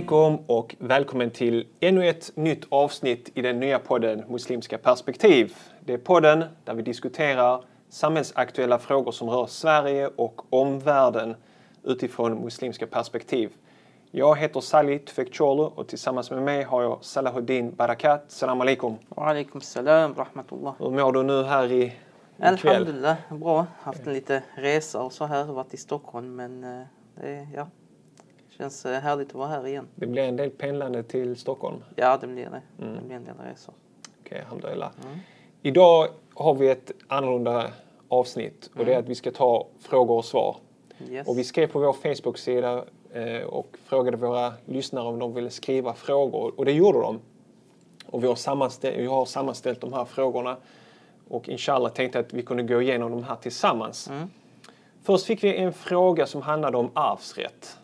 alaikum och välkommen till ännu ett nytt avsnitt i den nya podden Muslimska perspektiv. Det är podden där vi diskuterar samhällsaktuella frågor som rör Sverige och omvärlden utifrån muslimska perspektiv. Jag heter Salih Tufekcioglu och tillsammans med mig har jag Salahuddin Barakat. Salam alaikum. Wa alaikum salam rahmatullah. Hur mår du nu här i? Alhamdulillah, bra. Haft en lite resa och så här, varit i Stockholm men eh, det ja, känns eh, härligt att vara här igen. Det blir en del pendlande till Stockholm. Ja, det blir det. Det blir en del resor. Okej, alhamdulillah. Idag har vi ett annorlunda avsnitt och det är att vi ska ta frågor och svar. Yes. Och vi skrev på vår Facebook-sida eh, och frågade våra lyssnare om de ville skriva frågor och det gjorde de. Och vi har, sammanställt, vi har sammanställt de här frågorna och inshallah tänkte att vi kunde gå igenom de här tillsammans. Först fick vi en fråga som handlade om arvsrätt.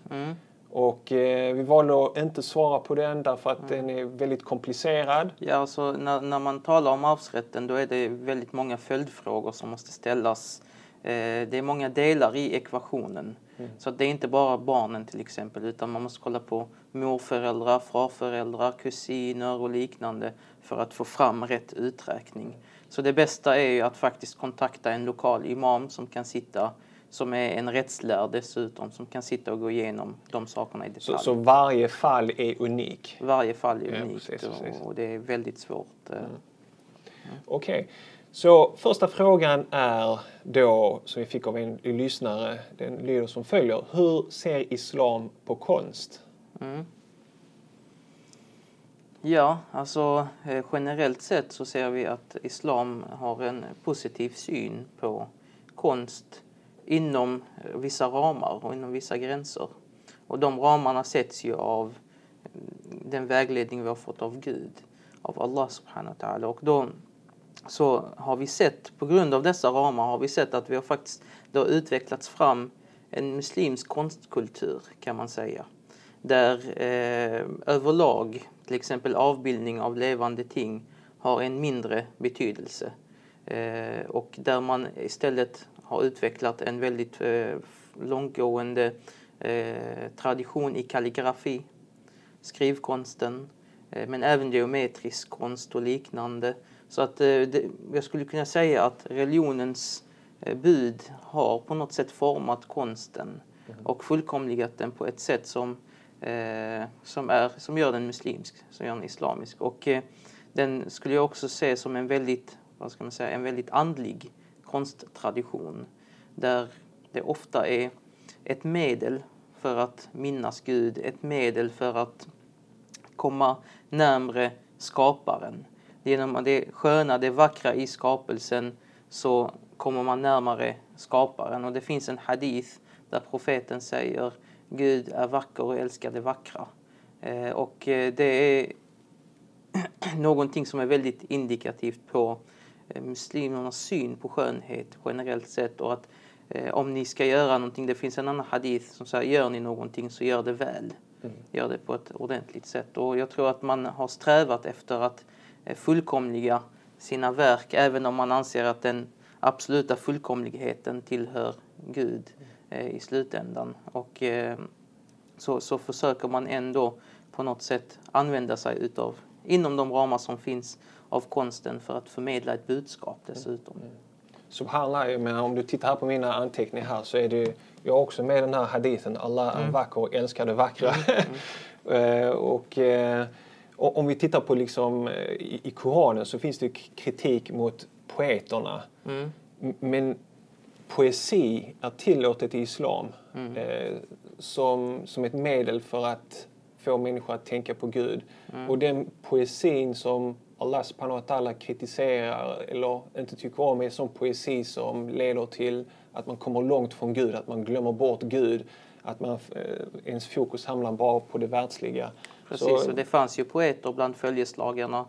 Och eh, vi valde att inte svara på den därför att den är väldigt komplicerad. Ja, alltså när, när man talar om arvsrätten då är det väldigt många följdfrågor som måste ställas. Eh, det är många delar i ekvationen. Så att det är inte bara barnen till exempel utan man måste kolla på morföräldrar, farföräldrar, kusiner och liknande för att få fram rätt uträkning. Så det bästa är ju att faktiskt kontakta en lokal imam som kan sitta som är en rättslärd dessutom, som kan sitta och gå igenom de sakerna i detalj. Så, så varje fall är unik. Varje fall är Ja, unikt precis, precis. Och, det är väldigt svårt. eh. Okej. Så första frågan är då, som vi fick av en lyssnare, den lyder som följer. Hur ser islam på konst? Ja, alltså eh, generellt sett så ser vi att islam har en positiv syn på konst inom vissa ramar och inom vissa gränser. Och de ramarna sätts ju av den vägledning vi har fått av Gud, av Allah subhanahu wa ta'ala. Och då så har vi sett, på grund av dessa ramar har vi sett att vi har faktiskt, det har utvecklats fram en muslimsk konstkultur kan man säga. Där eh, överlag till exempel avbildning av levande ting har en mindre betydelse. Eh, och där man istället har utvecklat en väldigt eh, långtgående eh, tradition i kalligrafi, skrivkonsten, eh, men även geometrisk konst och liknande. Så att eh, det, jag skulle kunna säga att religionens eh, bud har på något sätt format konsten och fullkomligat den på ett sätt som, eh, som, är, som gör den muslimsk, som gör den islamisk. Och den skulle jag också se som en väldigt, vad ska man säga, en väldigt andlig konsttradition där det ofta är ett medel för att minnas Gud, ett medel för att komma närmre skaparen. Genom det sköna, det vackra i skapelsen så kommer man närmare skaparen. Och det finns en hadith där profeten säger Gud är vacker och älskar det vackra. Eh, och eh, det är någonting som är väldigt indikativt på muslimernas syn på skönhet generellt sett och att eh, om ni ska göra någonting, det finns en annan hadith som säger gör ni någonting så gör det väl. Gör det på ett ordentligt sätt och jag tror att man har strävat efter att eh, fullkomliga sina verk även om man anser att den absoluta fullkomligheten tillhör Gud eh, i slutändan. Och eh, så, så försöker man ändå på något sätt använda sig utav, inom de ramar som finns, av konsten för att förmedla ett budskap dessutom. Subhanallah, jag menar, om du tittar här på mina anteckningar här så är det jag har också med den här hadithen. Allah är vacker och älskar det vackra. Eh, och eh, och om vi tittar på liksom eh, i, i Koranen så finns det kritik mot poeterna. M- Men poesi är tillåtet i islam eh, som, som ett medel för att få människor att tänka på Gud. Och den poesin som Allah subhanahu wa ta'ala kritiserar eller inte tycker om är sån poesi som leder till att man kommer långt från Gud, att man glömmer bort Gud, att man, eh, ens fokus hamnar bara på det världsliga. Precis, Så- och det fanns ju poeter bland följeslagarna.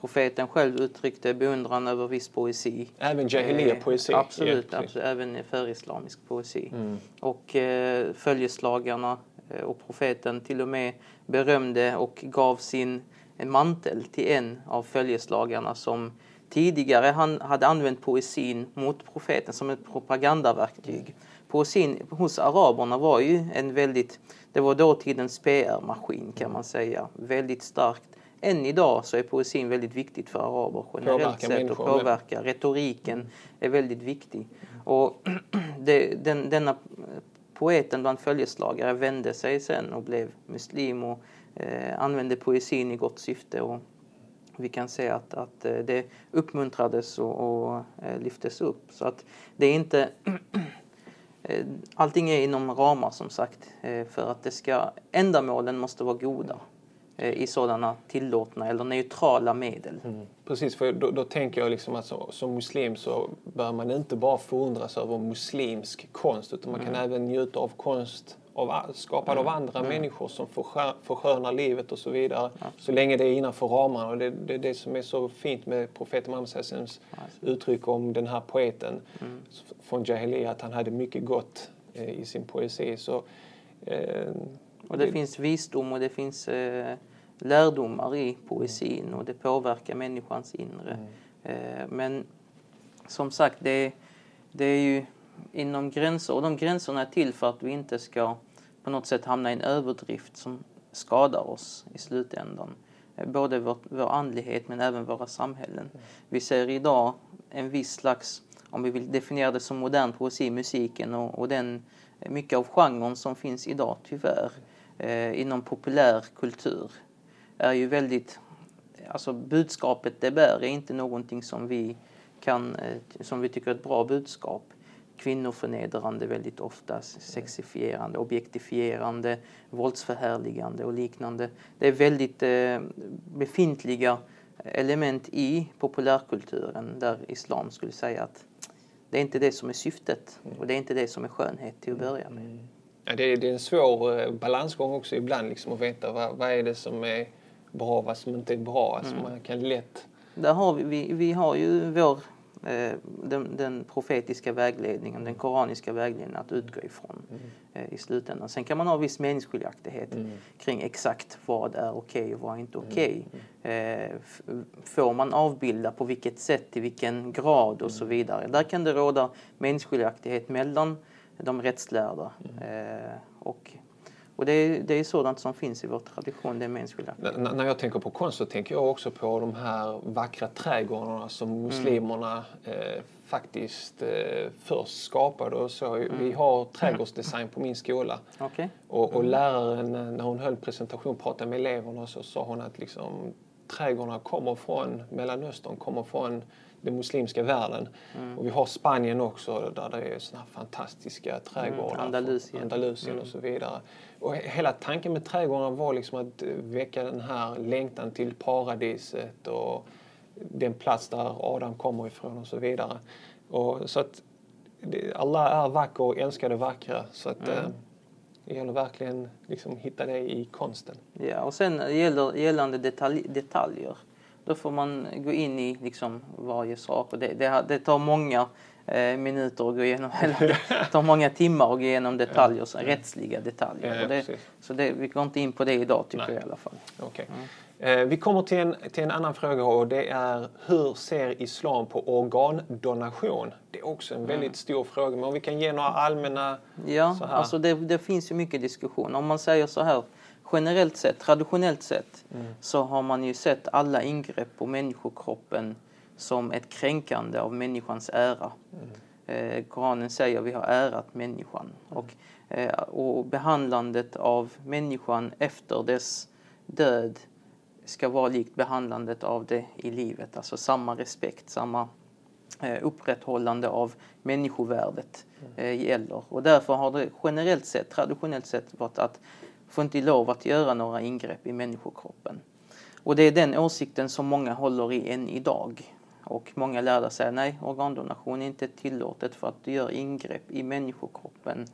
Profeten själv uttryckte beundran över viss poesi. Även jahiliya-poesi. Eh, absolut, absolut, även förislamisk poesi. Och eh, följeslagarna eh, och profeten till och med berömde och gav sin en mantel till en av följeslagarna som tidigare han hade använt poesin mot profeten som ett propagandaverktyg. Poesin hos araberna var ju en väldigt, det var dåtidens PR-maskin kan man säga, väldigt starkt. Än idag så är poesin väldigt viktigt för araber generellt Påverkar sett och med. påverkar. Retoriken är väldigt viktig. Och det, den, denna poeten bland följeslagare vände sig sen och blev muslim och eh, använde poesin i gott syfte. Och vi kan se att, att eh, det uppmuntrades och, och eh, lyftes upp. Så att det är inte... eh, Allting är inom ramar som sagt för att det ska, ändamålen måste vara goda i sådana tillåtna eller neutrala medel. Precis, för då, då tänker jag liksom att så, som muslim så bör man inte bara förundras över muslimsk konst utan man kan även njuta av konst av, skapad av andra människor som förskö- förskönar livet och så vidare. Så länge det är innanför ramarna. Och det det, det som är så fint med profeten Muhammed Sassems uttryck om den här poeten s- från Jahiliya, att han hade mycket gott eh, i sin poesi. Så, eh, Och det finns visdom och det finns eh, lärdomar i poesin och det påverkar människans inre. Eh, men som sagt, det, det är ju inom gränser och de gränserna är till för att vi inte ska på något sätt hamna i en överdrift som skadar oss i slutändan. Eh, både vår, vår andlighet men även våra samhällen. Vi ser idag en viss slags, om vi vill definiera det som modern poesi, musiken och, och den eh, mycket av genren som finns idag tyvärr eh, inom populär kultur är ju väldigt, alltså budskapet det bär är inte någonting som vi kan, eh, som vi tycker är ett bra budskap. Kvinnoförnedrande väldigt ofta, sexifierande, objektifierande, våldsförhärligande och liknande. Det är väldigt eh, befintliga element i populärkulturen där islam skulle säga att det är inte det som är syftet och det är inte det som är skönhet till att börja med. Ja, det, är, det är en svår eh, balansgång också ibland liksom att veta vad, vad är det som är bra och vad som inte är bra. Alltså Man kan lätt... Där har vi, vi, vi har ju vår, den, den profetiska vägledningen, den koraniska vägledningen att utgå ifrån eh, i slutändan. Sen kan man ha viss meningsskiljaktighet kring exakt vad är okej och vad är inte okej. Eh, f- får man avbilda på vilket sätt, i vilken grad och så vidare. Där kan det råda meningsskiljaktighet mellan de rättslärda. Eh, och och det, är, det är sådant som finns i vår tradition, det meningsskiljaktighet. N- när jag tänker på konst så tänker jag också på de här vackra trädgårdarna som muslimerna eh, faktiskt eh, först skapade. Och så. Vi har trädgårdsdesign på min skola. Okej? Och, och läraren, eh, när hon höll presentation, pratade med eleverna så sa hon att liksom, trädgårdarna kommer från Mellanöstern, kommer från den muslimska världen. Och vi har Spanien också där det är såna här fantastiska trädgårdar. Mm, Andalusien. Andalusien och så vidare. Och he- hela tanken med trädgårdarna var liksom att eh, väcka den här längtan till paradiset och den plats där Adam kommer ifrån och så vidare. Och så att Allah är vacker och älskar det vackra. Så att, eh, det gäller verkligen liksom hitta det i konsten. Ja, och sen gäller, gällande detalj, detaljer. Då får man gå in i liksom varje sak. Och det, det, det tar många eh, minuter att gå igenom, eller det tar många timmar att gå igenom detaljer, så, rättsliga detaljer. Ja, det, så vi går inte in på det idag tycker Nej. jag i alla fall. Okej. Eh, vi kommer till en, till en annan fråga och det är hur ser islam på organdonation? Det är också en väldigt stor fråga men om vi kan ge några allmänna... Ja, Så här. alltså det, det finns ju mycket diskussion. Om man säger så här, generellt sett, traditionellt sett, så har man ju sett alla ingrepp på människokroppen som ett kränkande av människans ära. Eh, Koranen säger vi har ärat människan. Och, eh, och behandlandet av människan efter dess död ska vara likt behandlandet av det i livet. Alltså samma respekt, samma eh, upprätthållande av människovärdet eh, gäller. Och därför har det generellt sett, traditionellt sett varit att får inte lov att göra några ingrepp i människokroppen. Och det är den åsikten som många håller i än idag. Och många lärda säger nej, organdonation är inte tillåtet för att du gör ingrepp i människokroppen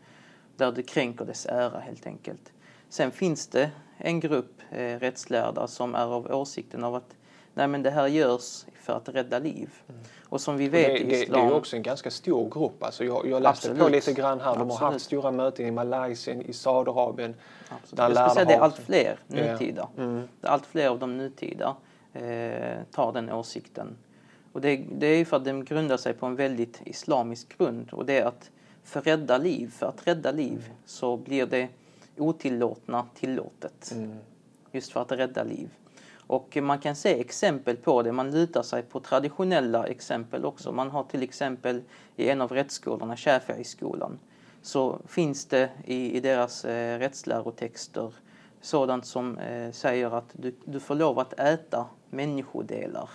där du kränker dess ära helt enkelt. Sen finns det en grupp eh, rättslärda som är av åsikten av att nej men det här görs för att rädda liv. Och som vi Mm. Det, vet i det, det är islam... ju också en ganska stor grupp. Alltså jag, jag läste på Absolut. lite grann här. De har Absolut. haft stora möten i Malaysia, i Saudiarabien. Jag skulle säga det är har- allt fler Ja. nutida. Mm. Allt fler av de nutida eh, tar den åsikten. Och det, det är för att den grundar sig på en väldigt islamisk grund och det är att för rädda liv, för att rädda liv så blir det otillåtna tillåtet. Mm. Just för att rädda liv. Och man kan se exempel på det, man lutar sig på traditionella exempel också. Man har till exempel i en av rättsskolorna, Shafi'i-skolan, så finns det i, i deras eh, rättslärotexter sådant som eh, säger att du, du får lov att äta människodelar.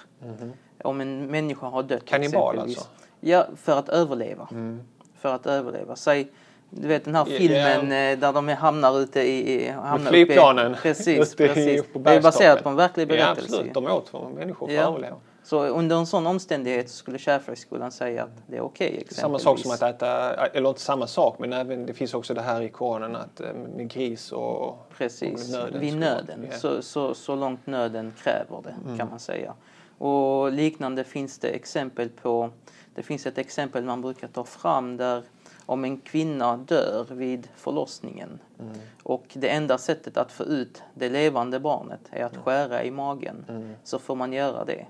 Om en människa har dött Kannibal alltså? Ja, för att överleva. Mm. För att överleva. Säg, du vet den här Ja, filmen eh, där de hamnar ute i... hamnar uppe i- flygplanen. Precis, i- precis. på Det är baserat på en verklig Ja, berättelse. absolut. De åt för människor för Ja. att överleva. Så under en sån omständighet skulle Shafi'i-skolan säga att det är okej exempelvis. Samma sak som att äta, eller inte samma sak, men även, det finns också det här i Koranen att eh, med gris och Precis, och nöden vid nöden. Ja. Så, så, så långt nöden kräver det Mm. kan man säga. Och liknande finns det exempel på, det finns ett exempel man brukar ta fram där om en kvinna dör vid förlossningen Mm. och det enda sättet att få ut det levande barnet är att skära i magen Mm. så får man göra det.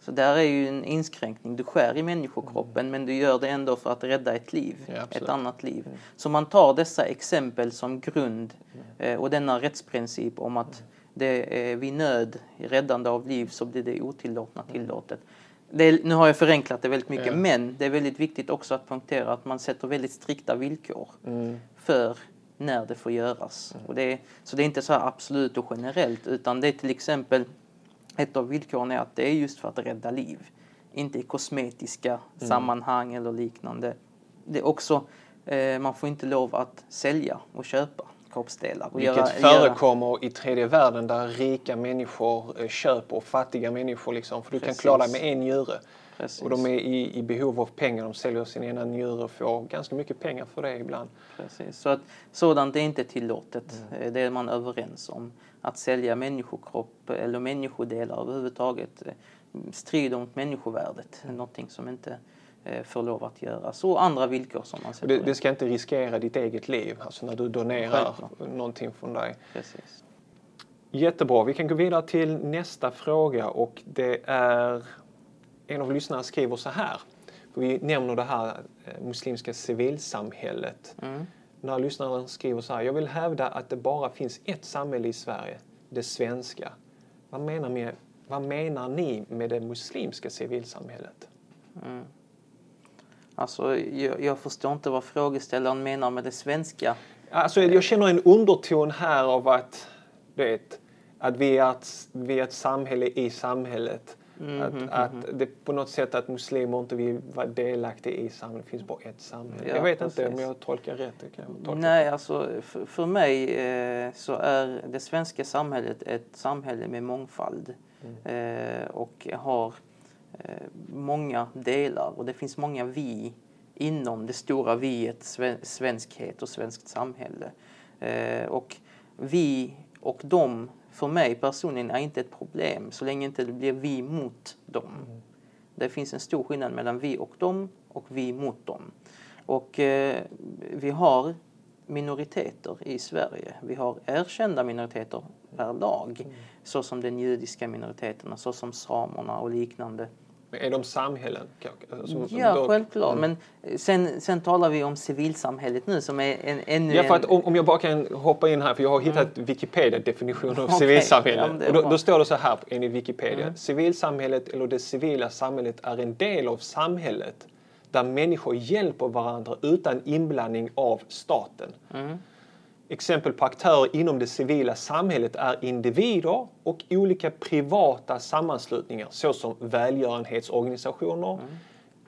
Så där är ju en inskränkning. Du skär i människokroppen men du gör det ändå för att rädda ett liv, Ja, ett annat liv. Så man tar dessa exempel som grund eh, och denna rättsprincip om att det är vid nöd, räddande av liv, så blir det otillåtna tillåtet. Är, nu har jag förenklat det väldigt mycket Ja. men det är väldigt viktigt också att poängtera att man sätter väldigt strikta villkor Mm. för när det får göras. Och det är, så det är inte så absolut och generellt utan det är till exempel ett av villkoren är att det är just för att rädda liv. Inte i kosmetiska sammanhang eller liknande. Det är också, eh, man får inte lov att sälja och köpa kroppsdelar. Och Vilket göra- förekommer i tredje världen där rika människor eh, köper fattiga människor. Liksom, för du Precis. kan klara dig med en njure. Precis. Och de är i, i behov av pengar. De säljer sin ena njure och får ganska mycket pengar för det ibland. Precis. Så att sådant är inte tillåtet. Eh, Det är man överens om. Att sälja människokropp eller människodelar överhuvudtaget eh, strider mot människovärdet. Någonting som inte får lov att göras. Och andra villkor som man sätter det, det ska inte riskera ditt eget liv. Alltså när du donerar Självklart. någonting från dig. Precis. Jättebra. Vi kan gå vidare till nästa fråga och det är en av lyssnarna skriver så här. Vi nämner det här eh, muslimska civilsamhället. Mm. Den här lyssnaren skriver så här. Jag vill hävda att det bara finns ett samhälle i Sverige, det svenska. Vad menar, med, vad menar ni med det muslimska civilsamhället? Alltså, jag, jag förstår inte vad frågeställaren menar med det svenska. Alltså, jag känner en underton här av att, du vet, att vi är ett, vi är ett samhälle i samhället. Att, att det på något sätt att muslimer inte vill vara delaktiga i samhället. Det finns bara ett samhälle. Ja, jag vet inte precis. om jag tolkar rätt. Jag kan tolka Nej, alltså för, för mig eh, så är det svenska samhället ett samhälle med mångfald eh, och har många delar och det finns många vi inom det stora viet sve, svenskhet och svenskt samhälle. Eh, och vi och dem för mig personligen är inte ett problem så länge inte det blir vi mot dem. Det finns en stor skillnad mellan vi och dem och vi mot dem. Och eh, vi har minoriteter i Sverige. Vi har erkända minoriteter per lag. Så som den judiska minoriteten, så som samerna och liknande. Men är de samhällen? Som- som Ja, då- självklart. Men sen, sen talar vi om civilsamhället nu som är en, ännu Ja, för att om, om jag bara kan hoppa in här, för jag har hittat av Mm. Okej, civilsamhälle. ja, men det är och då, då står det så här enligt Wikipedia. Mm. Civilsamhället eller det civila samhället är en del av samhället där människor hjälper varandra utan inblandning av staten. Mm. Exempel på aktörer inom det civila samhället är individer och olika privata sammanslutningar såsom välgörenhetsorganisationer, Mm.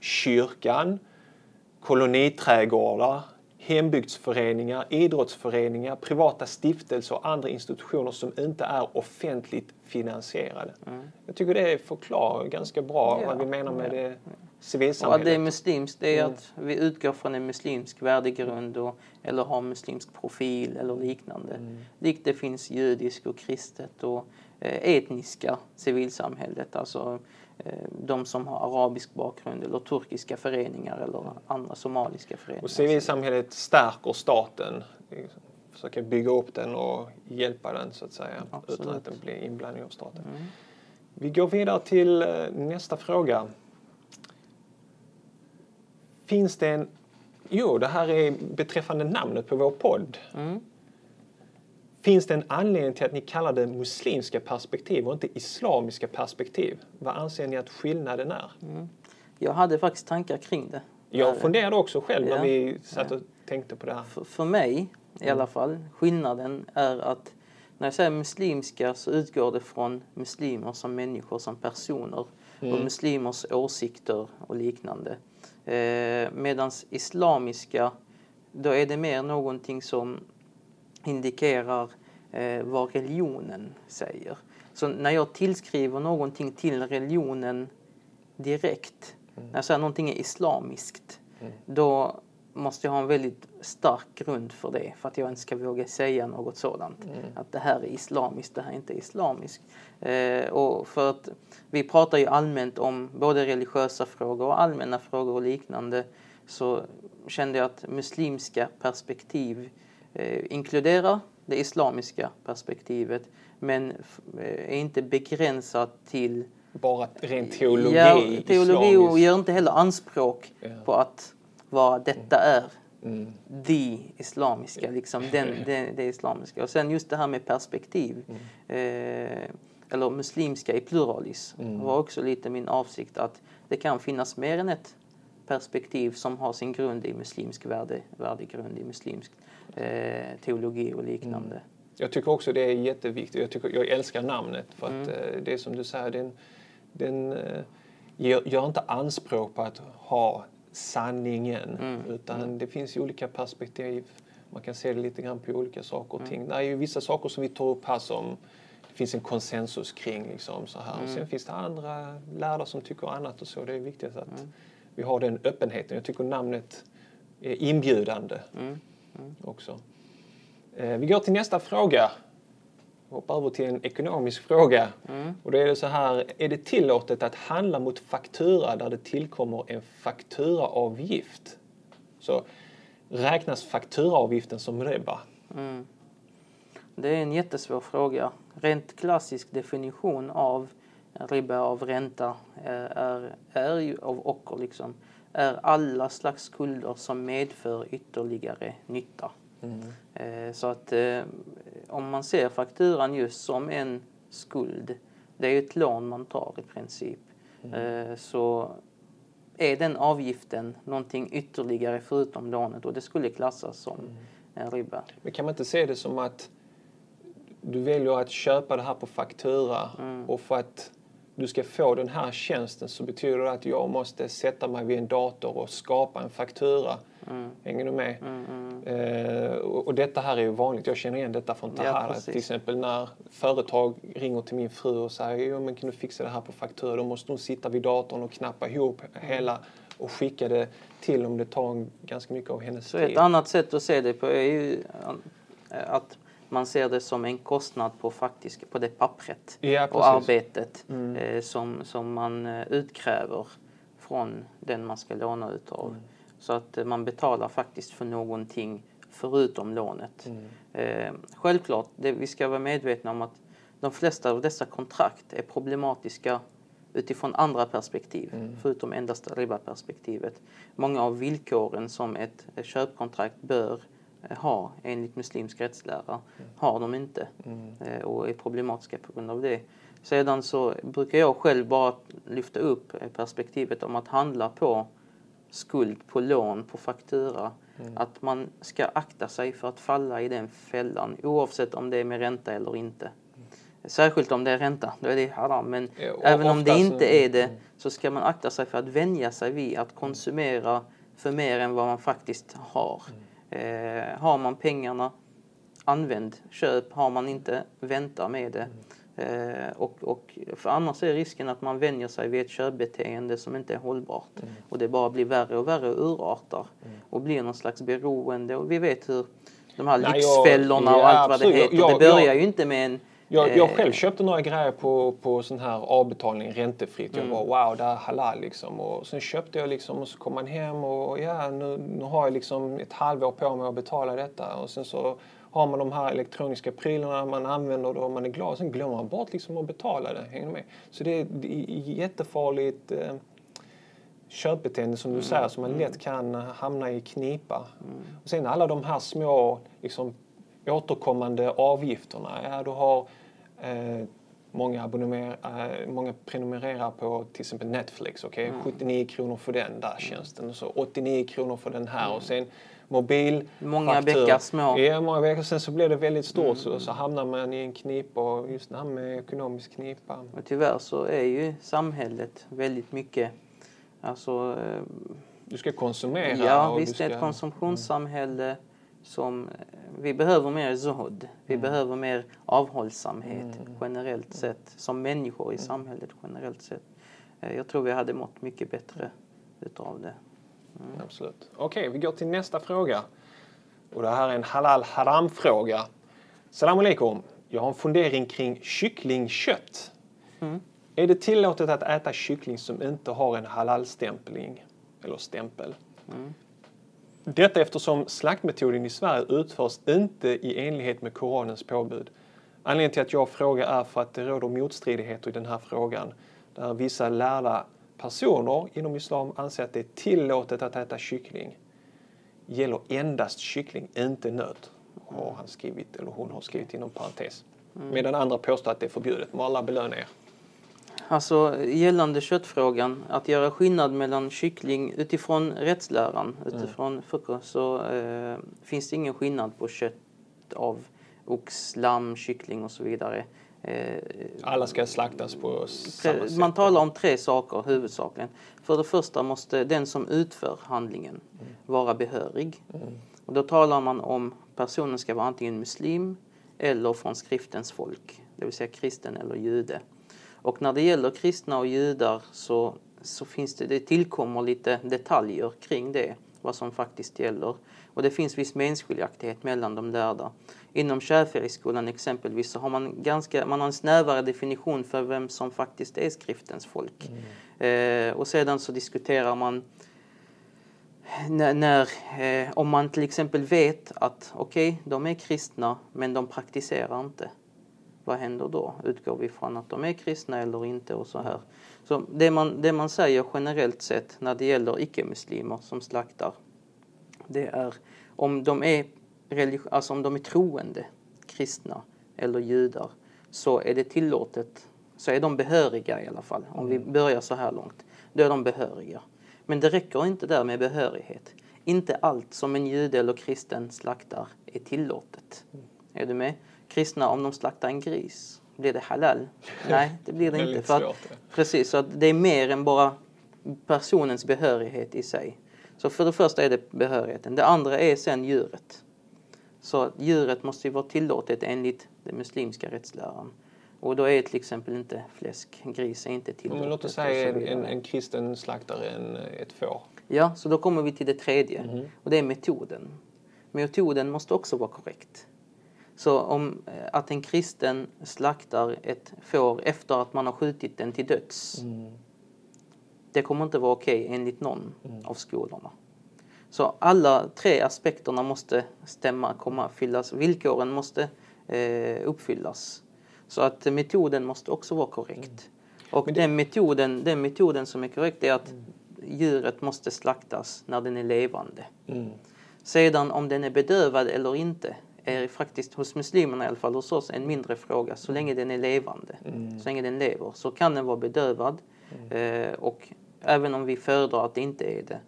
kyrkan, koloniträdgårdar, hembygdsföreningar, idrottsföreningar, privata stiftelser och andra institutioner som inte är offentligt finansierade. Jag tycker det förklarar ganska bra Mm. Ja, vad vi menar med ja. det Och att civilsamhället. det är muslimskt, det är att vi utgår från en muslimsk värdegrund och, eller har muslimsk profil eller liknande. Likt det finns judisk och kristet och eh, etniska civilsamhället, alltså Eh, de som har arabisk bakgrund eller turkiska föreningar eller andra somaliska föreningar. Och civilsamhället stärker staten, eh, försöker bygga upp den och hjälpa den så att säga Absolut. utan att den blir inblandad av staten. Mm. Vi går vidare till eh, nästa fråga. Finns det en... Jo, det här är beträffande namnet på vår podd. Mm. Finns det en anledning till att ni kallar det muslimska perspektiv och inte islamiska perspektiv? Vad anser ni att skillnaden är? Jag hade faktiskt tankar kring det. Jag Där- funderade också själv Ja. när vi satt och tänkte på det här. För, för mig i Mm. alla fall, skillnaden är att när jag säger muslimska så utgår det från muslimer som människor, som personer Mm. och muslimers åsikter och liknande. Eh, Medan islamiska, då är det mer någonting som indikerar eh, vad religionen säger. Så när jag tillskriver någonting till religionen direkt, när jag säger någonting är islamiskt, då måste jag ha en väldigt stark grund för det för att jag inte ska våga säga något sådant. Att det här är islamiskt, det här är inte islamiskt. Eh, och för att vi pratar ju allmänt om både religiösa frågor och allmänna frågor och liknande så kände jag att muslimska perspektiv inkluderar det islamiska perspektivet men eh, är inte begränsat till Bara rent teologi, Ja, teologi och islamisk. gör inte heller anspråk Ja. på att vara detta är Mm. det islamiska, liksom den, det, det islamiska. Och sen just det här med perspektiv, Mm. eh, eller muslimska i pluralis, var också lite min avsikt att det kan finnas mer än ett perspektiv som har sin grund i muslimsk värde, värdegrund, i muslimsk eh, teologi och liknande. Jag tycker också det är jätteviktigt. Jag, tycker, jag älskar namnet för att Mm. eh, det är som du säger, den, den eh, gör, gör inte anspråk på att ha sanningen Mm. utan det finns ju olika perspektiv. Man kan se det lite grann på olika saker Mm. och ting. Det är ju vissa saker som vi tar upp här som det finns en konsensus kring. Liksom, så här. Mm. Sen finns det andra lärda som tycker annat och så. Det är viktigt att Mm. vi har den öppenheten. Jag tycker namnet är inbjudande Mm. Också. Eh, Vi går till nästa fråga. Vi hoppar över till en ekonomisk fråga. Mm. Och då är det så här, är det tillåtet att handla mot faktura där det tillkommer en fakturaavgift? Så räknas fakturaavgiften som riba? Mm. Det är en jättesvår fråga. Rent klassisk definition av ribba av ränta är, är, är ju av ocker liksom, är alla slags skulder som medför ytterligare nytta. Eh, Så att eh, om man ser fakturan just som en skuld, det är ju ett lån man tar i princip, eh, så är den avgiften någonting ytterligare förutom lånet och det skulle klassas som en ribba. Men kan man inte se det som att du väljer att köpa det här på faktura och för att du ska få den här tjänsten så betyder det att jag måste sätta mig vid en dator och skapa en faktura. Hänger du med? Eh, och, och detta här är ju vanligt. Jag känner igen detta från Ja, Tahara. precis. till exempel när företag ringer till min fru och säger jo, men kan du fixa det här på faktura? Då måste hon sitta vid datorn och knappa ihop hela och skicka det till om det tar ganska mycket av hennes Så tid. ett annat sätt att se det på är ju eh, att man ser det som en kostnad på, faktiskt, på det pappret Ja, och arbetet eh, som, som man eh, utkräver från den man ska låna utav. Så att eh, man betalar faktiskt för någonting förutom lånet. Eh, självklart, det, vi ska vara medvetna om att de flesta av dessa kontrakt är problematiska utifrån andra perspektiv, förutom endast ribba-perspektivet. Många av villkoren som ett köpkontrakt bör ha enligt muslimsk rättslära har de inte eh, och är problematiska på grund av det. Sedan så brukar jag själv bara lyfta upp eh, perspektivet om att handla på skuld, på lån, på faktura. Att man ska akta sig för att falla i den fällan oavsett om det är med ränta eller inte. Särskilt om det är ränta, då är det haram. Men Ja, även om det inte är det så ska man akta sig för att vänja sig vid att konsumera för mer än vad man faktiskt har. Eh, har man pengarna, använd, köp. Har man inte, vänta med det. Eh, och, och, för annars är risken att man vänjer sig vid ett köpbeteende som inte är hållbart. Och det bara blir värre och värre och urartar. Och blir någon slags beroende. Och vi vet hur de här Nej, jag- lyxfällorna och ja, allt vad det heter. Jag- det börjar jag- ju inte med en Jag, jag eh, själv köpte några grejer på, på sån här avbetalning räntefritt. Jag Mm. var wow, det är halal liksom. Och sen köpte jag liksom och så kom man hem och ja, nu, nu har jag liksom ett halvår på mig att betala detta. Och sen så har man de här elektroniska prylarna man använder och man är glad. Sen glömmer man bort liksom att betala det. Hänger med? Så det är, är jättefarligt. Eh, köpbeteende som du säger som man Mm. lätt kan hamna i knipa. Och sen alla de här små liksom, återkommande avgifterna. Ja, du har eh, många, eh, många prenumererar på till exempel Netflix. Okay? Mm. 79 kronor för den där tjänsten och så 89 kronor för den här och sen mobil. Många faktur. bäckar små. Ja, många veckor. Sen så blir det väldigt stort så, så hamnar man i en knipa och just det här med ekonomisk knipa. Och tyvärr så är ju samhället väldigt mycket, alltså eh, Du ska konsumera. Ja, visst det är ett konsumtionssamhälle som eh, vi behöver mer zuhud. Vi Mm. behöver mer avhållsamhet generellt sett som människor i Mm. samhället generellt sett. Eh, Jag tror vi hade mått mycket bättre utav det. Absolut. Okej, vi går till nästa fråga. Och det här är en halal haram-fråga. Salam alaikum. Jag har en fundering kring kycklingkött. Är det tillåtet att äta kyckling som inte har en halal-stämpling eller stämpel? Detta eftersom slaktmetoden i Sverige utförs inte i enlighet med Koranens påbud. Anledningen till att jag frågar är för att det råder motstridigheter i den här frågan. Där vissa lärda personer inom islam anser att det är tillåtet att äta kyckling. Gäller endast kyckling, inte nöt. Har han skrivit, eller hon har skrivit inom parentes. Medan andra påstår att det är förbjudet. Må Allah belöna er. Alltså gällande köttfrågan, att göra skillnad mellan kyckling utifrån rättsläran, utifrån fiqh, så eh, finns det ingen skillnad på kött av ox, lamm, kyckling och så vidare. Eh, Alla ska slaktas på samma sätt. Man talar om tre saker huvudsakligen. För det första måste den som utför handlingen vara behörig. Och då talar man om personen ska vara antingen muslim eller från skriftens folk, det vill säga kristen eller jude. Och när det gäller kristna och judar så, så finns det, det tillkommer lite detaljer kring det, vad som faktiskt gäller. Och det finns viss meningsskiljaktighet mellan de lärda. Inom Shafi'i-skolan exempelvis så har man, ganska, man har en snävare definition för vem som faktiskt är skriftens folk. Eh, och sedan så diskuterar man när, när eh, om man till exempel vet att okej, okay, de är kristna men de praktiserar inte. Vad händer då? Utgår vi från att de är kristna eller inte och så här. Så det man, det man säger generellt sett när det gäller icke-muslimer som slaktar det är om de är, religi- alltså om de är troende, kristna eller judar så är det tillåtet, så är de behöriga i alla fall. Om vi börjar så här långt, då är de behöriga. Men det räcker inte där med behörighet. Inte allt som en jude eller kristen slaktar är tillåtet. Är du med? Kristna, om de slaktar en gris, blir det halal? Nej, det blir det inte. Väldigt För att, det. precis, så att det är mer än bara personens behörighet i sig. Så för det första är det behörigheten. Det andra är sen djuret. Så djuret måste ju vara tillåtet enligt den muslimska rättsläran. Och då är till exempel inte fläsk, gris är inte tillåtet. Men låt oss säga en, en, en kristen slaktare en, ett får. Ja, så då kommer vi till det tredje. Mhm. Och det är metoden. Metoden måste också vara korrekt. Så om eh, att en kristen slaktar ett får efter att man har skjutit den till döds. Det kommer inte vara okej enligt någon av skolorna. Så alla tre aspekterna måste stämma, komma, fyllas. Villkoren måste eh, uppfyllas. Så att metoden måste också vara korrekt. Och den, metoden, den metoden som är korrekt är att djuret måste slaktas när den är levande. Mm. Sedan om den är bedövad eller inte är faktiskt hos muslimerna i alla fall hos oss en mindre fråga. Så länge den är levande, så länge den lever, så kan den vara bedövad. Eh, och även om vi föredrar att det inte är det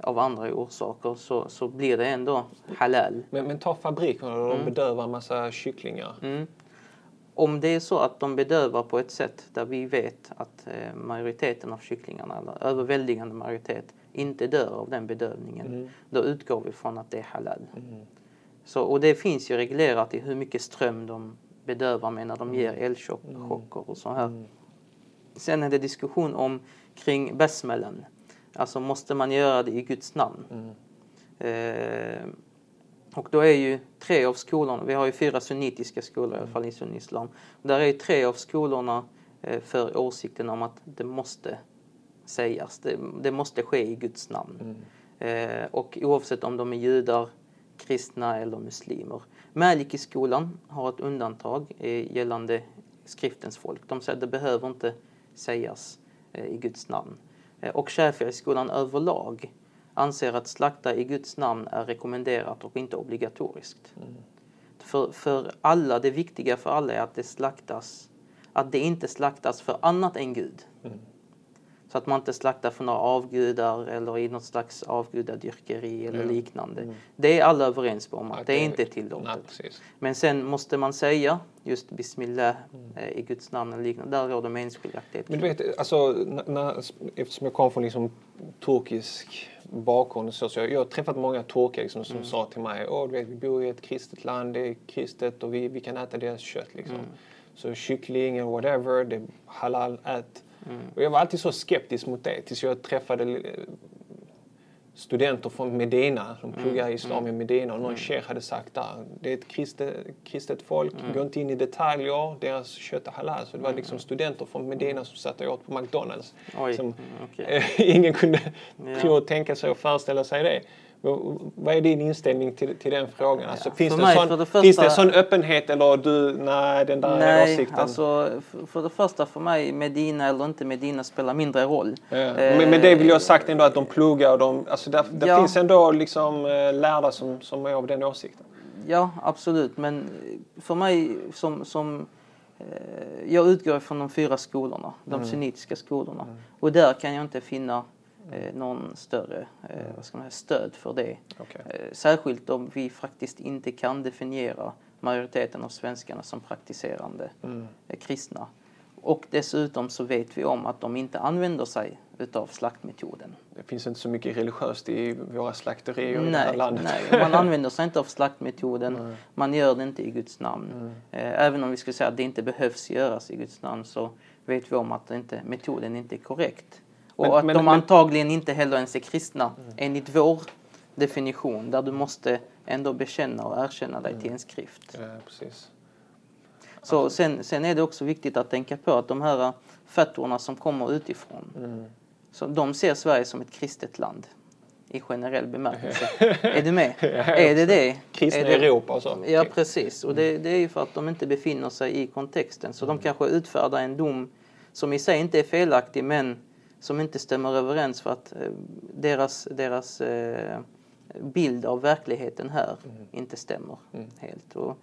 av andra orsaker så, så blir det ändå halal. Men, men ta fabrikerna där de bedövar en massa kycklingar. Mm. Om det är så att de bedövar på ett sätt där vi vet att eh, majoriteten av kycklingarna, eller överväldigande majoritet, inte dör av den bedövningen, då utgår vi från att det är halal. Så, och det finns ju reglerat i hur mycket ström de bedövar med när de ger elchocker och så här. Sen är det diskussion om kring besmellen. Alltså måste man göra det i Guds namn? Eh, och då är ju tre av skolorna, vi har ju fyra sunnitiska skolor i alla fall i sunnislam. Där är ju tre av skolorna eh, för åsikten om att det måste sägas, det, det måste ske i Guds namn. Eh, och oavsett om de är judar, kristna eller muslimer. Maliki-skolan har ett undantag eh, gällande skriftens folk. De säger att det behöver inte sägas eh, i Guds namn. eh, och Shafi'i-skolan överlag anser att slakta i Guds namn är rekommenderat och inte obligatoriskt. Mm. För, för alla, det viktiga för alla är att det slaktas, att det inte slaktas för annat än Gud. Mm. Så att man inte slaktar för några avgudar eller i något slags avgudadyrkeri eller Mm. liknande. Det är alla överens om att Att det är inte Nej, tillåtet. Men sen måste man säga just Bismillah Mm. eh, i Guds namn eller liknande. Där råder meningsskiljaktighet. Men du vet, alltså, när, eftersom jag kommer från liksom, turkisk bakgrund så, så jag, jag har träffat många turkar liksom, som sa till mig Åh, du vet, vi bor i ett kristet land, det är kristet och vi, vi kan äta deras kött. Liksom. Så kyckling eller whatever, det är halal, ät. Och jag var alltid så skeptisk mot det tills jag träffade eh, studenter från Medina som pluggar islam i Medina och någon sheikh hade sagt där, det är ett kristet, kristet folk, gå inte in i detaljer, deras kött är halal. Så det var liksom studenter från Medina som satt och åt på McDonalds. Oj, Som, mm, okej. ingen kunde Ja. tro och tänka sig och föreställa sig det. Men Vad är din inställning till, till den frågan? Alltså, finns, för det mig, sån, det första- finns det en sån öppenhet eller du, nej den där Nej, åsikten? alltså för det första för mig, Medina eller inte Medina spelar mindre roll. Ja. Eh, Men med det vill jag ha sagt ändå att de pluggar och de, alltså där, där Ja. finns ändå liksom eh, lärda som, som är av den åsikten. Ja, absolut. Men för mig som, som eh, jag utgår från de fyra skolorna, de Mm. sunnitiska skolorna. Och där kan jag inte finna eh, någon större eh, vad ska man säga, stöd för det. Okej. Eh, särskilt om vi faktiskt inte kan definiera majoriteten av svenskarna som praktiserande Mm. eh, kristna. Och dessutom så vet vi om att de inte använder sig utav slaktmetoden. Det finns inte så mycket religiöst i våra slakterier i det här Nej, landet. nej, man använder sig inte av slaktmetoden. Man gör det inte i Guds namn. Eh, Även om vi skulle säga att det inte behövs göras i Guds namn så vet vi om att inte, metoden inte är korrekt. Och Men- att men- de men- antagligen inte heller ens är kristna enligt vår definition där du måste ändå bekänna och erkänna dig till en skrift. Ja, precis. Så sen, sen är det också viktigt att tänka på att de här fatworna som kommer utifrån, Mm. så de ser Sverige som ett kristet land i generell bemärkelse. är du med? är det det? Kristna är det... Europa och så. Ja, precis. Och det, det är ju för att de inte befinner sig i kontexten. Så de kanske utfärdar en dom som i sig inte är felaktig men som inte stämmer överens för att eh, deras, deras eh, bild av verkligheten här inte stämmer helt. Och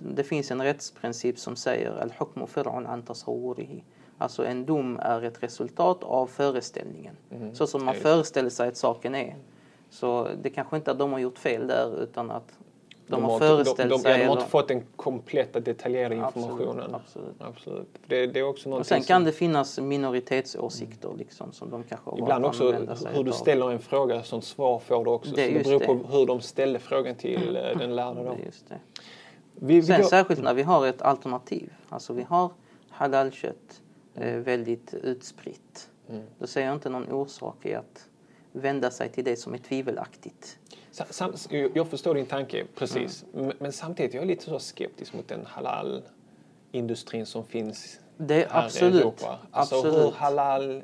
det finns en rättsprincip som säger al-hukmu fir'un an tasawwurihi. Alltså en dom är ett resultat av föreställningen. Så som man föreställer sig att saken är. Så det kanske inte att de har gjort fel där utan att de, har föreställt de, de, sig. de, har inte fått den kompletta detaljerade informationen. absolut. Absolut. Det, det är också och sen kan som, det finnas minoritetsåsikter liksom, som de kanske har Ibland också hur du ställer en fråga, sånt svar får du också. Det så det beror det. på hur de ställde frågan till eh, den lärde. Då. Det det. Vi, vi Sen går, särskilt när vi har ett alternativ. Alltså vi har halalkött eh, väldigt utspritt. Mm. Då ser jag inte någon orsak i att vända sig till det som är tvivelaktigt. Sam, jag förstår din tanke, precis. Mm. Men, samtidigt jag är jag lite så skeptisk mot den halal-industrin som finns Det, här i absolut. Europa. Alltså hur absolut. halal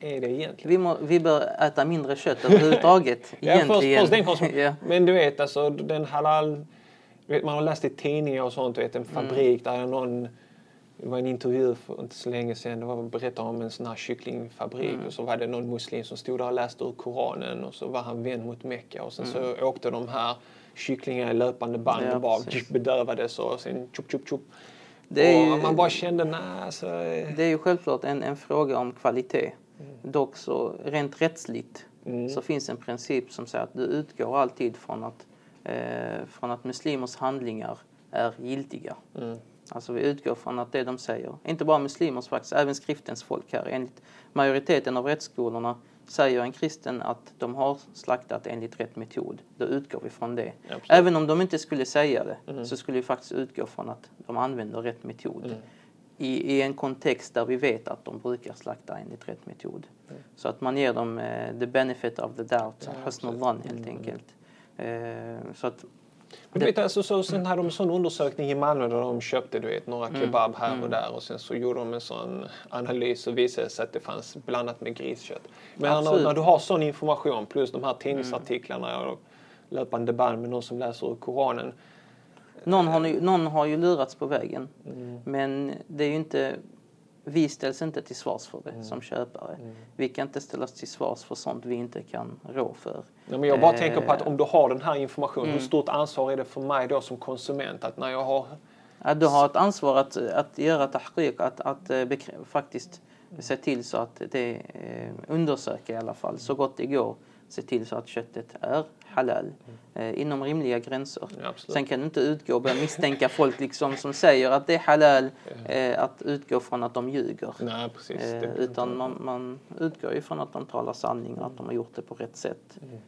är det egentligen? Vi, må, vi bör äta mindre kött överhuvudtaget. Ja, först, först den konsum- ja. Men du vet, alltså den halal... Vet, man har läst i tidningar och sånt, du vet, en Mm. fabrik där någon... Det var en intervju för inte så länge sedan. Det var berättade om en sån här kycklingfabrik Mm. och så var det någon muslim som stod där och läste ur Koranen och så var han vänd mot Mecka och sen så åkte de här kycklingarna i löpande band Mm. Ja, och bara precis. bedövades och sen tjup, tjup, tjup. Det är och ju- man bara kände, nej alltså... Det är ju självklart en, en fråga om kvalitet. Mm. Dock så rent rättsligt så finns en princip som säger att du utgår alltid från att, eh, från att muslimers handlingar är giltiga. Mm. Alltså vi utgår från att det de säger, inte bara muslimers faktiskt, även skriftens folk här. Enligt majoriteten av rättsskolorna säger en kristen att de har slaktat enligt rätt metod. Då utgår vi från det. Absolut. Även om de inte skulle säga det så skulle vi faktiskt utgå från att de använder rätt metod. I, I en kontext där vi vet att de brukar slakta enligt rätt metod. Så att man ger dem eh, the benefit of the doubt, ja, husnul dhann helt enkelt. Eh, så att Men du vet, alltså, så, sen hade de en sån undersökning i Malmö där de köpte du vet, några Mm. kebab här och där och sen så gjorde de en sån analys och visade sig att det fanns blandat med griskött. Men när. Mm. när du har sån information plus de här tidningsartiklarna och löpande band med någon som läser ur Koranen. Någon har, någon har ju lurats på vägen. Mm. Men det är ju inte vi ställs inte till svars för det som köpare. Mm. Vi kan inte ställas till svars för sånt vi inte kan rå för. Ja, men jag bara Eh, tänker på att om du har den här informationen, Mm. hur stort ansvar är det för mig då som konsument att när jag har... Att du har ett ansvar att, att göra tahqiq, att, att eh, bekrä- faktiskt se till så att det eh, undersöka i alla fall så gott det går. Se till så att köttet är halal eh, inom rimliga gränser. Ja. Sen kan du inte utgå och börja misstänka folk liksom som säger att det är halal eh, att utgå från att de ljuger. Nej, precis. Eh, utan man, man utgår ju från att de talar sanning och att de har gjort det på rätt sätt. Mm.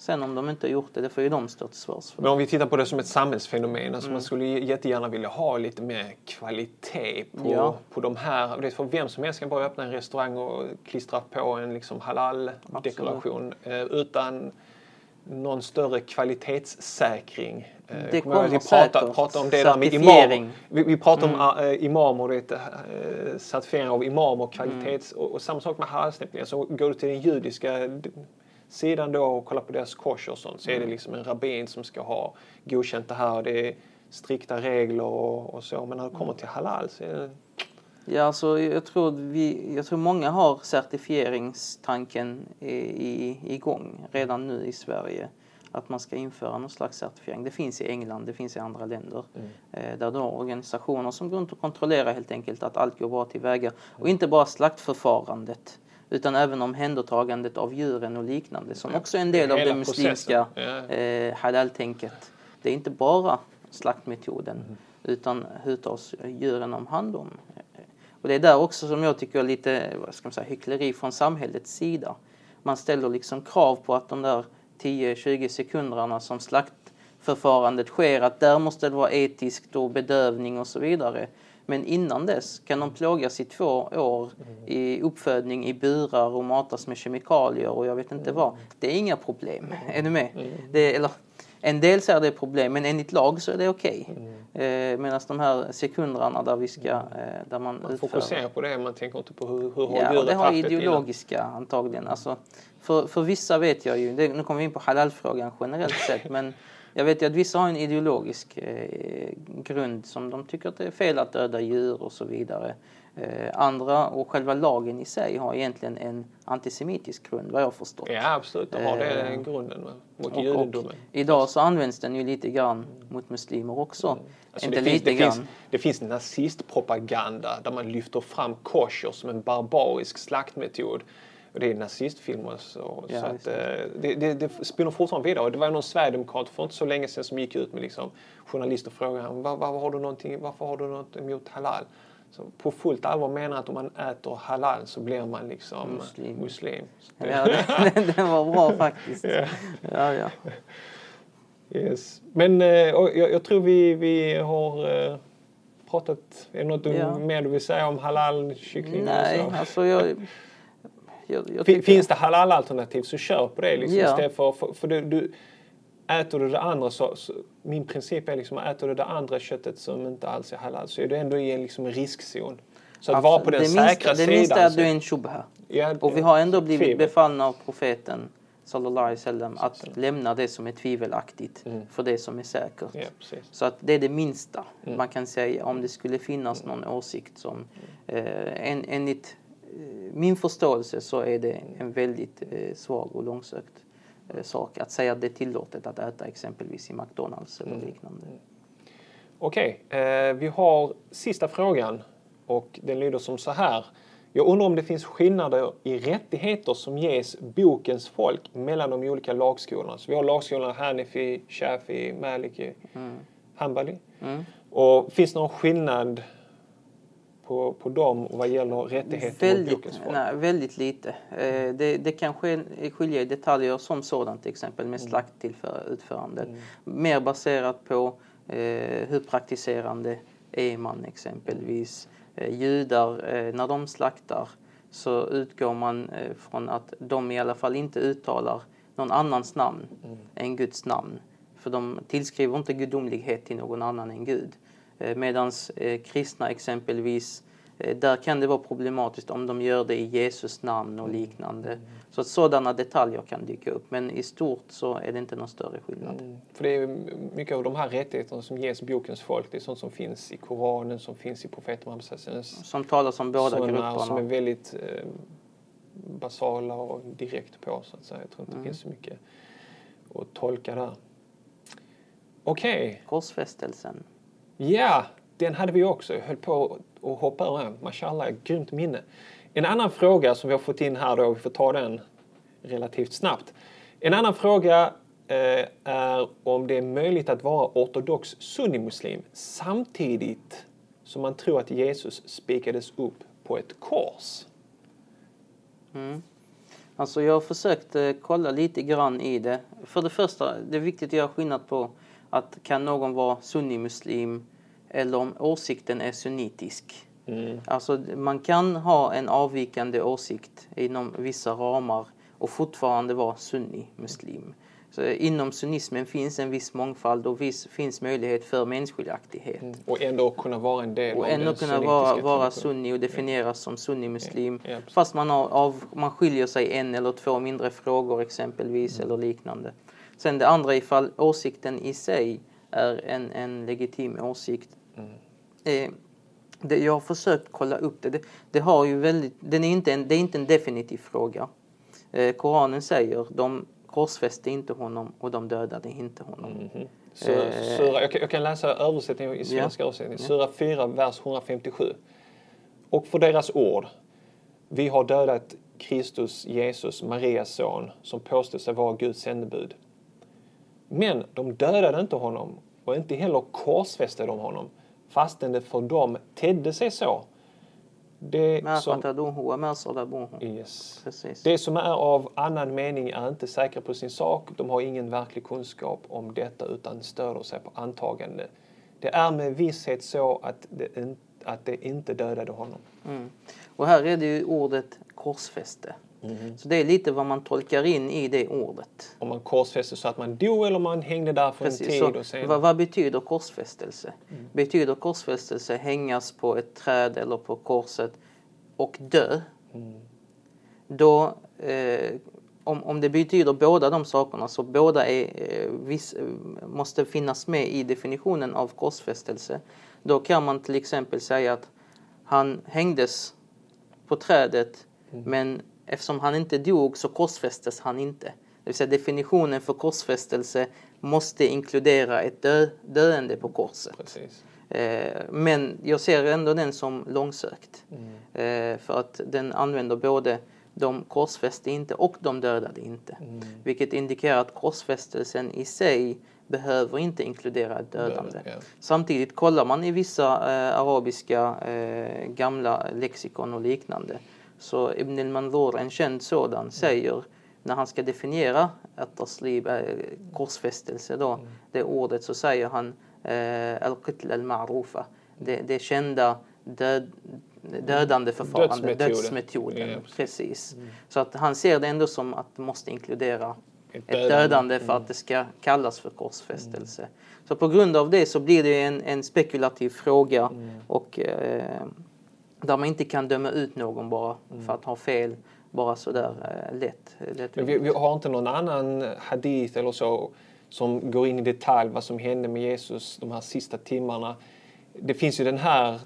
Sen om de inte har gjort det, det får ju de stå till svars för. Men om vi tittar på det som ett samhällsfenomen, alltså Mm. man skulle jättegärna vilja ha lite mer kvalitet på, Ja. på de här. Det för vem som helst kan bara öppna en restaurang och klistra på en liksom halal-dekoration eh, utan någon större kvalitetssäkring. Eh, Det kommer vi säkert. pratade om det där med imamer. Vi, vi pratade om äh, imamer, det, äh, certifiering av imamer, kvalitets... Och, och samma sak med halalsnäppningen. Så går du till den judiska sidan då och kollar på deras kosher och sånt så är det liksom en rabbin som ska ha godkänt det här. Det är strikta regler och, och så. Men när det kommer till halal så är det... Ja, alltså, jag, tror vi, jag tror många har certifieringstanken i, i, igång redan nu i Sverige. Att man ska införa någon slags certifiering. Det finns i England, det finns i andra länder. Eh, där du har organisationer som går runt och kontrollerar helt enkelt att allt går bra tillväga. Och inte bara slaktförfarandet. Utan även omhändertagandet av djuren och liknande. Som också är en del av det muslimska eh, halal-tänket. Det är inte bara slaktmetoden. Utan hur tas djuren om hand om? Och det är där också som jag tycker är lite vad ska man säga, hyckleri från samhällets sida. Man ställer liksom krav på att de där 10-20 sekunderna som slaktförfarandet sker, att där måste det vara etiskt och bedövning och så vidare. Men innan dess kan de plågas i två år i uppfödning i burar och matas med kemikalier och jag vet inte vad. Det är inga problem. Är du med? Det, eller, en del säger det problem, men enligt lag så är det okej. Eh, Medan de här sekunderna där vi ska, eh, där man, Man utför... fokuserar på det, man tänker inte på hur, hur har Ja, det har det innan. ideologiska antagligen. Alltså, för, för vissa vet jag ju, det, nu kommer vi in på halalfrågan generellt sett, men jag vet ju att vissa har en ideologisk eh, grund som de tycker att det är fel att döda djur och så vidare. Eh, andra och själva lagen i sig har egentligen en antisemitisk grund vad jag förstått. Ja, absolut. De har det Eh, grunden mot Och, och judendomen. idag så används den ju lite grann mot muslimer också. Alltså Inte det, finns, lite det, grann. finns, det finns nazistpropaganda där man lyfter fram kosher som en barbarisk slaktmetod. Och det är nazistfilmer. Så, Ja, så att, eh, det, det, det spinner fortfarande vidare. Och det var någon sverigedemokrat för inte så länge sedan som gick ut med liksom, journalister och frågade var, var har du någonting, varför har du något emot halal? Så på fullt allvar menar att om man äter halal så blir man liksom Muslim. muslim. Ja, det var bra faktiskt. Ja, ja. Yes. Men eh, jag, jag tror vi, vi har eh, pratat. Är det något du, Ja. mer du vill säga om halal kyckling? Nej, alltså jag... jag, jag Finns det halal-alternativ så kör på det. Liksom, Ja. istället för, för, för du, du, äter du det andra så, så... Min princip är liksom äter du det andra köttet som inte alls är halal så är du ändå i en liksom, riskzon. Så att vara på den det säkra minsta, sidan. Det minsta är att så- du är en shubha. Ja, Och vi har ändå blivit tvivel. befallna av profeten sallallahu alaihi wasallam att lämna det som är tvivelaktigt för det som är säkert. Mm. Ja. Så att det är det minsta Mm. man kan säga om det skulle finnas någon åsikt som eh, en, enligt eh, min förståelse så är det en väldigt eh, svag och långsökt sak att säga att det är tillåtet att äta exempelvis i McDonalds Mm. eller liknande. Okej, eh, vi har sista frågan och den lyder som så här. Jag undrar om det finns skillnader i rättigheter som ges bokens folk mellan de olika lagskolorna. Så vi har lagskolorna Hanifi, Shafi, Maliki, Hanbali. Mm. Och finns det någon skillnad på, på dem vad gäller rättigheter mot Väldigt, bokens folk? nej, väldigt lite. Eh, det, det kan skilja i detaljer som sådant till exempel med Mm. slaktutförandet. Mer baserat på eh, hur praktiserande är man exempelvis. Eh, judar, eh, när de slaktar så utgår man eh, från att de i alla fall inte uttalar någon annans namn Mm. än Guds namn. För de tillskriver inte gudomlighet till någon annan än Gud. Eh, Medan eh, kristna exempelvis Eh, där kan det vara problematiskt om de gör det i Jesus namn och liknande. Så att sådana detaljer kan dyka upp. Men i stort så är det inte någon större skillnad. Mm. För det är mycket av de här rättigheterna som ges bokens folk. Det är sånt som finns i Koranen, som finns i profeten Muhammed Som talas om båda grupperna. Som är väldigt eh, basala och direkt på så att säga. Jag tror inte mm. det finns så mycket att tolka där. Okej. Okay. Korsfästelsen. Ja, den hade vi också. Jag höll på att hoppa över den. Mashallah, grymt minne. En annan fråga som vi har fått in här då, vi får ta den relativt snabbt. En annan fråga eh, är om det är möjligt att vara ortodox sunnimuslim samtidigt som man tror att Jesus spikades upp på ett kors. Mm. Alltså jag har försökt eh, kolla lite grann i det. För det första, det är viktigt att göra skillnad på att kan någon vara sunnimuslim eller om åsikten är sunnitisk. Mm. Alltså man kan ha en avvikande åsikt inom vissa ramar och fortfarande vara sunni-muslim. Så inom sunnismen finns en viss mångfald och viss, finns möjlighet för mänskligaktighet. Mm. Och ändå kunna vara en del och av ändå kunna vara, vara sunni och definieras ja. som sunni-muslim. Ja, fast man, har, av, man skiljer sig en eller två mindre frågor exempelvis mm. eller liknande. Sen det andra ifall åsikten i sig är en, en legitim åsikt. Mm. Eh, det, jag har försökt kolla upp det. Det, det har ju väldigt, den är inte en, det är inte en definitiv fråga. Eh, Koranen säger de korsfäste inte honom och de dödade inte honom. Mm -hmm. Sura, eh, sura, jag, kan, jag, kan, läsa översättningen i svenska ja. översättning. Sura 4, vers 157. Och för deras ord. Vi har dödat Kristus, Jesus, Marias son, som påstod sig vara Guds sändebud. Men de dödade inte honom och inte heller korsfäste de honom fastän det för dem tedde sig så. Det som, yes. Det som är av annan mening är inte säkra på sin sak. De har ingen verklig kunskap om detta utan stöder sig på antagande. Det är med visshet så att det, att det inte dödade honom. Mm. Och här är det ju ordet korsfäste. Mm. Så det är lite vad man tolkar in i det ordet. Om man korsfäste så att man dog eller man hängde där för Precis, en tid. Och sen... vad, vad betyder korsfästelse? Mm. Betyder korsfästelse hängas på ett träd eller på korset och dö? Mm. Då, eh, om, om det betyder båda de sakerna så båda är, eh, viss, måste finnas med i definitionen av korsfästelse. Då kan man till exempel säga att han hängdes på trädet mm. men Eftersom han inte dog så korsfästes han inte. Det vill säga definitionen för korsfästelse måste inkludera ett dö döende på korset. Eh, men jag ser ändå den som långsökt. Mm. Eh, för att den använder både de korsfäste inte och de dödade inte. Mm. Vilket indikerar att korsfästelsen i sig behöver inte inkludera ett dödande. Död, ja. Samtidigt kollar man i vissa eh, arabiska eh, gamla lexikon och liknande så Ibn al-Manzur, en känd sådan, säger när han ska definiera att taslib, är korsfästelse då, mm. det ordet, så säger han eh, al-qitl al-ma'rufa. Det, det kända död, dödande förfarandet, dödsmetoden. dödsmetoden ja, precis. Mm. Så att han ser det ändå som att det måste inkludera ett dödande, ett dödande för mm. att det ska kallas för korsfästelse. Mm. Så på grund av det så blir det en, en spekulativ fråga mm. och eh, där man inte kan döma ut någon bara mm. för att ha fel bara sådär eh, lätt. lätt Men vi, vi, har inte någon annan hadith eller så som går in i detalj vad som hände med Jesus de här sista timmarna. Det finns ju den här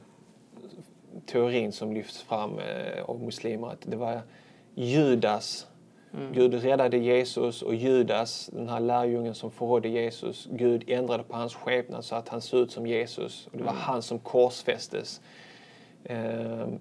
teorin som lyfts fram eh, av muslimer att det var Judas Mm. Gud räddade Jesus och Judas, den här lärjungen som förrådde Jesus, Gud ändrade på hans skepnad så att han såg ut som Jesus. Och det var mm. han som korsfästes. Eh,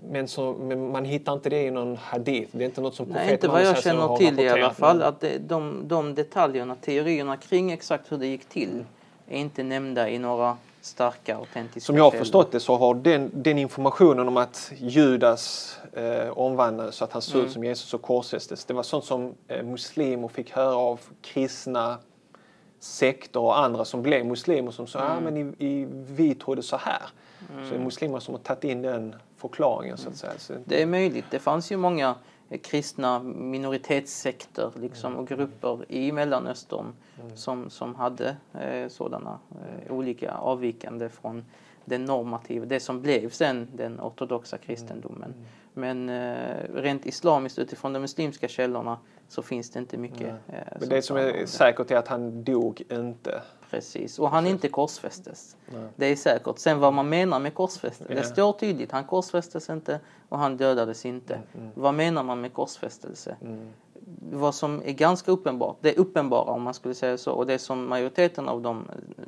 men, så, men, man hittar inte det i någon hadith. Det är inte något som Nej, inte vad jag känner till i alla fall. Att det, de, de detaljerna, teorierna kring exakt hur det gick till är inte nämnda i några starka autentiska Som jag har förstått det så har den, den informationen om att Judas eh, omvandlades så att han såg ut mm. som Jesus och korsfästes. Det var sånt som eh, muslimer fick höra av kristna sekter och andra som blev muslimer som sa mm. ah, men i, i, vi trodde så här. Mm. Så det är muslimer som har tagit in den förklaringen så att säga. Så det är möjligt. Det fanns ju många eh, kristna minoritetssekter liksom, och grupper i Mellanöstern mm. som, som hade eh, sådana eh, olika avvikande från den normativa, det som blev sen den ortodoxa kristendomen. Mm. Men eh, rent islamiskt utifrån de muslimska källorna så finns det inte mycket. Eh, Men det som är det. säkert är att han dog inte. Precis, och han inte korsfästes. Det är säkert. Sen vad man menar med korsfästes, Ja. det står tydligt. Han korsfästes inte och han dödades inte. Vad menar man med korsfästelse? Vad som är ganska uppenbart, det är uppenbara om man skulle säga så, och det som majoriteten av de eh,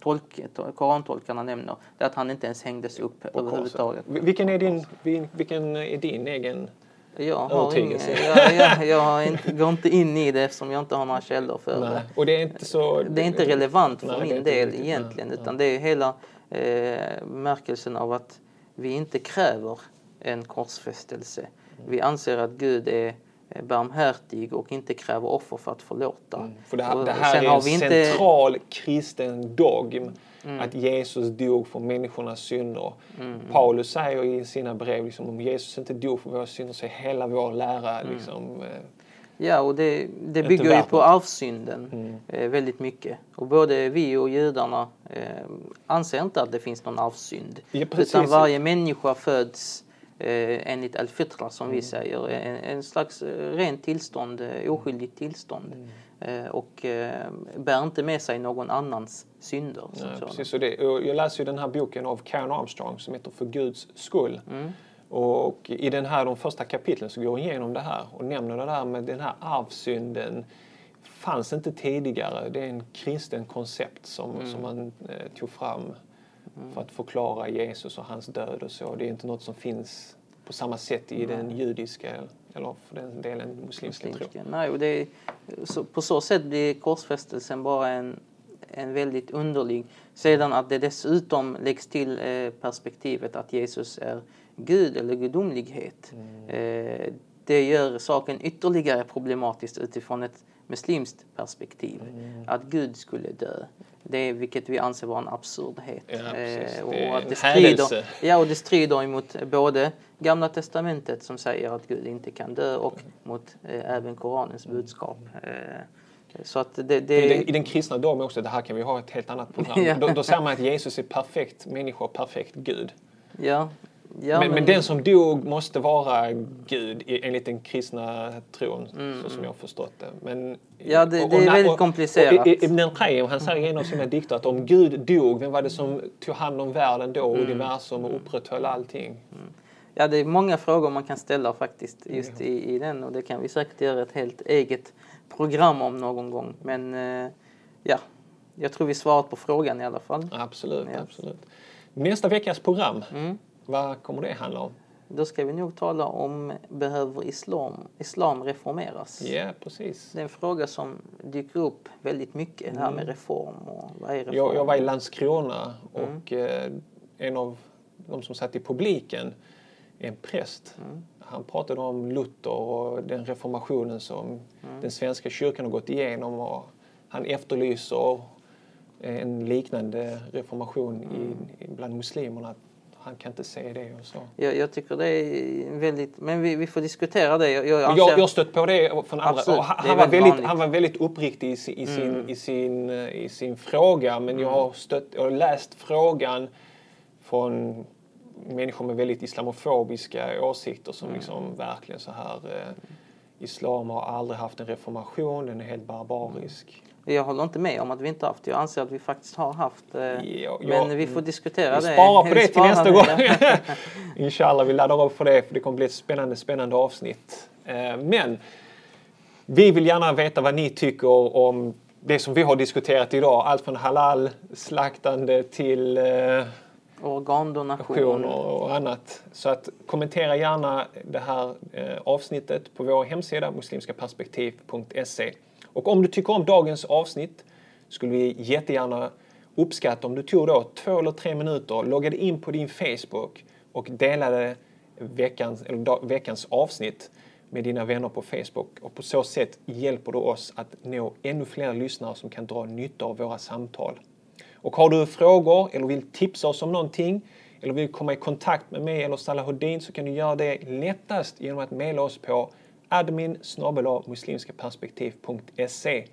tolk, korantolkarna nämner, det är att han inte ens hängdes upp på överhuvudtaget. Vil- Vilken är din, vil- vilken är din egen? Jag, har ingen, jag, jag, jag har inte, går inte in i det eftersom jag inte har några källor för det. Nej. Och det är inte så... Det är inte relevant för Nej, det min del riktigt, egentligen nej, utan det är hela eh, märkelsen av att vi inte kräver en korsfästelse. Vi anser att Gud är eh, barmhärtig och inte kräver offer för att förlåta. Mm. För det här, det här är har en vi inte- Mm. central kristen dogm. Att Jesus dog för människornas synder. Paulus säger i sina brev liksom, om Jesus inte dog för våra synder så är hela vår lära Mm. liksom, eh, Ja, och det, det bygger ju på arvsynden eh, väldigt mycket. Och både vi och judarna eh, anser inte att det finns någon arvsynd. Ja, precis. utan varje människa föds eh, enligt al-fitra som Mm. vi säger. En, en slags eh, rent tillstånd, eh, oskyldigt tillstånd. Mm. Eh, och eh, bär inte med sig någon annans synder. Nej, precis, och det, jag läser ju den här boken av Karen Armstrong som heter För Guds skull. Och i den här, de första kapitlen så går hon igenom det här och nämner det där med den här arvsynden fanns inte tidigare. Det är en kristen koncept som, som man eh, tog fram för att förklara Jesus och hans död och så. Det är inte något som finns på samma sätt i den judiska eller för den delen muslimska tron. muslimska. Nej, och det så, på så sätt blir korsfästelsen bara en, en väldigt underlig. Sedan att det dessutom läggs till eh, perspektivet att Jesus är Gud eller gudomlighet. Eh, det gör saken ytterligare problematiskt utifrån ett muslimskt perspektiv. Att Gud skulle dö. Det är, vilket vi anser vara en absurdhet. Ja, är och att det strider. Ja, och det strider emot både Gamla Testamentet som säger att Gud inte kan dö och mot eh, även Koranens budskap. Eh, så att det... det I, den, I den kristna dogmen också, det här kan vi ha ett helt annat program. Ja. då, då säger man att Jesus är perfekt människa och perfekt Gud. ja, ja, men, men den som dog måste vara Gud enligt den kristna tron, så som jag har förstått det. Men, Mm, Ja, det- det är väldigt komplicerat. Och, Ibn al-Qayyim, han säger i en av sina dikter att om Gud dog, vem var det som tog hand om världen då, Mm. universum och upprätthöll allting? Ja, det är många frågor man kan ställa faktiskt just i, i den och det kan vi säkert göra ett helt eget program om någon gång. Men eh, ja, jag tror vi svarat på frågan i alla fall. Absolut, Ja. absolut. Nästa veckas program, Mm. Vad kommer det handla om? Då ska vi nog tala om behöver islam, islam reformeras? Ja, precis. Det är en fråga som dyker upp väldigt mycket, det här med reform och vad är reform? Jag, jag var i Landskrona och eh, en av de som satt i publiken är en präst. Han pratade om Luther och den reformationen som den svenska kyrkan har gått igenom och han efterlyser en liknande reformation i, i bland muslimerna. Han kan inte se det och så. Jag, jag tycker det är väldigt, men vi, vi får diskutera det. Jag, jag, Jag, anser- jag har stött på det från andra. Absolut, han, det var väldigt vanligt. han var väldigt uppriktig i, sin- i, sin, i, sin, i sin fråga. Men jag, har stött, jag har läst frågan från människor med väldigt islamofobiska åsikter som liksom verkligen så här eh, Islam har aldrig haft en reformation, den är helt barbarisk. Jag håller inte med om att vi inte haft. Jag anser att vi faktiskt har haft det. Ja, men ja, vi får diskutera Vi det. sparar på Vi det till nästa gång. Inshallah, vi laddar upp för det för det kommer bli ett spännande, spännande avsnitt. Eh, Men vi vill gärna veta vad ni tycker om det som vi har diskuterat idag. Allt från halal, slaktande till eh, Organdonation. aktioner och annat. Så att kommentera gärna det här eh, avsnittet på vår hemsida muslimskaperspektiv.se. Och om du tycker om dagens avsnitt skulle vi jättegärna uppskatta om du tog då två eller tre minuter, loggade in på din Facebook och delade veckans, eller veckans avsnitt med dina vänner på Facebook. Och på så sätt hjälper du oss att nå ännu fler lyssnare som kan dra nytta av våra samtal. Och har du frågor eller vill tipsa oss om någonting eller vill komma i kontakt med mig eller Salahuddin så kan du göra det lättast genom att mejla oss på admin muslimskaperspektiv.se.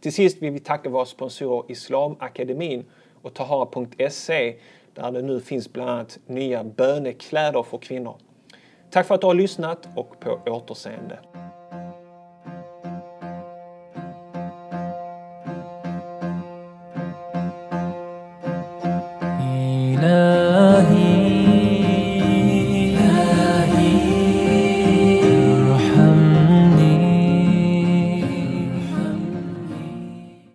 Till sist vill vi tacka våra sponsorer Islamakademin och Tahara.se där det nu finns bland annat nya bönekläder för kvinnor. Tack för att du har lyssnat och på återseende.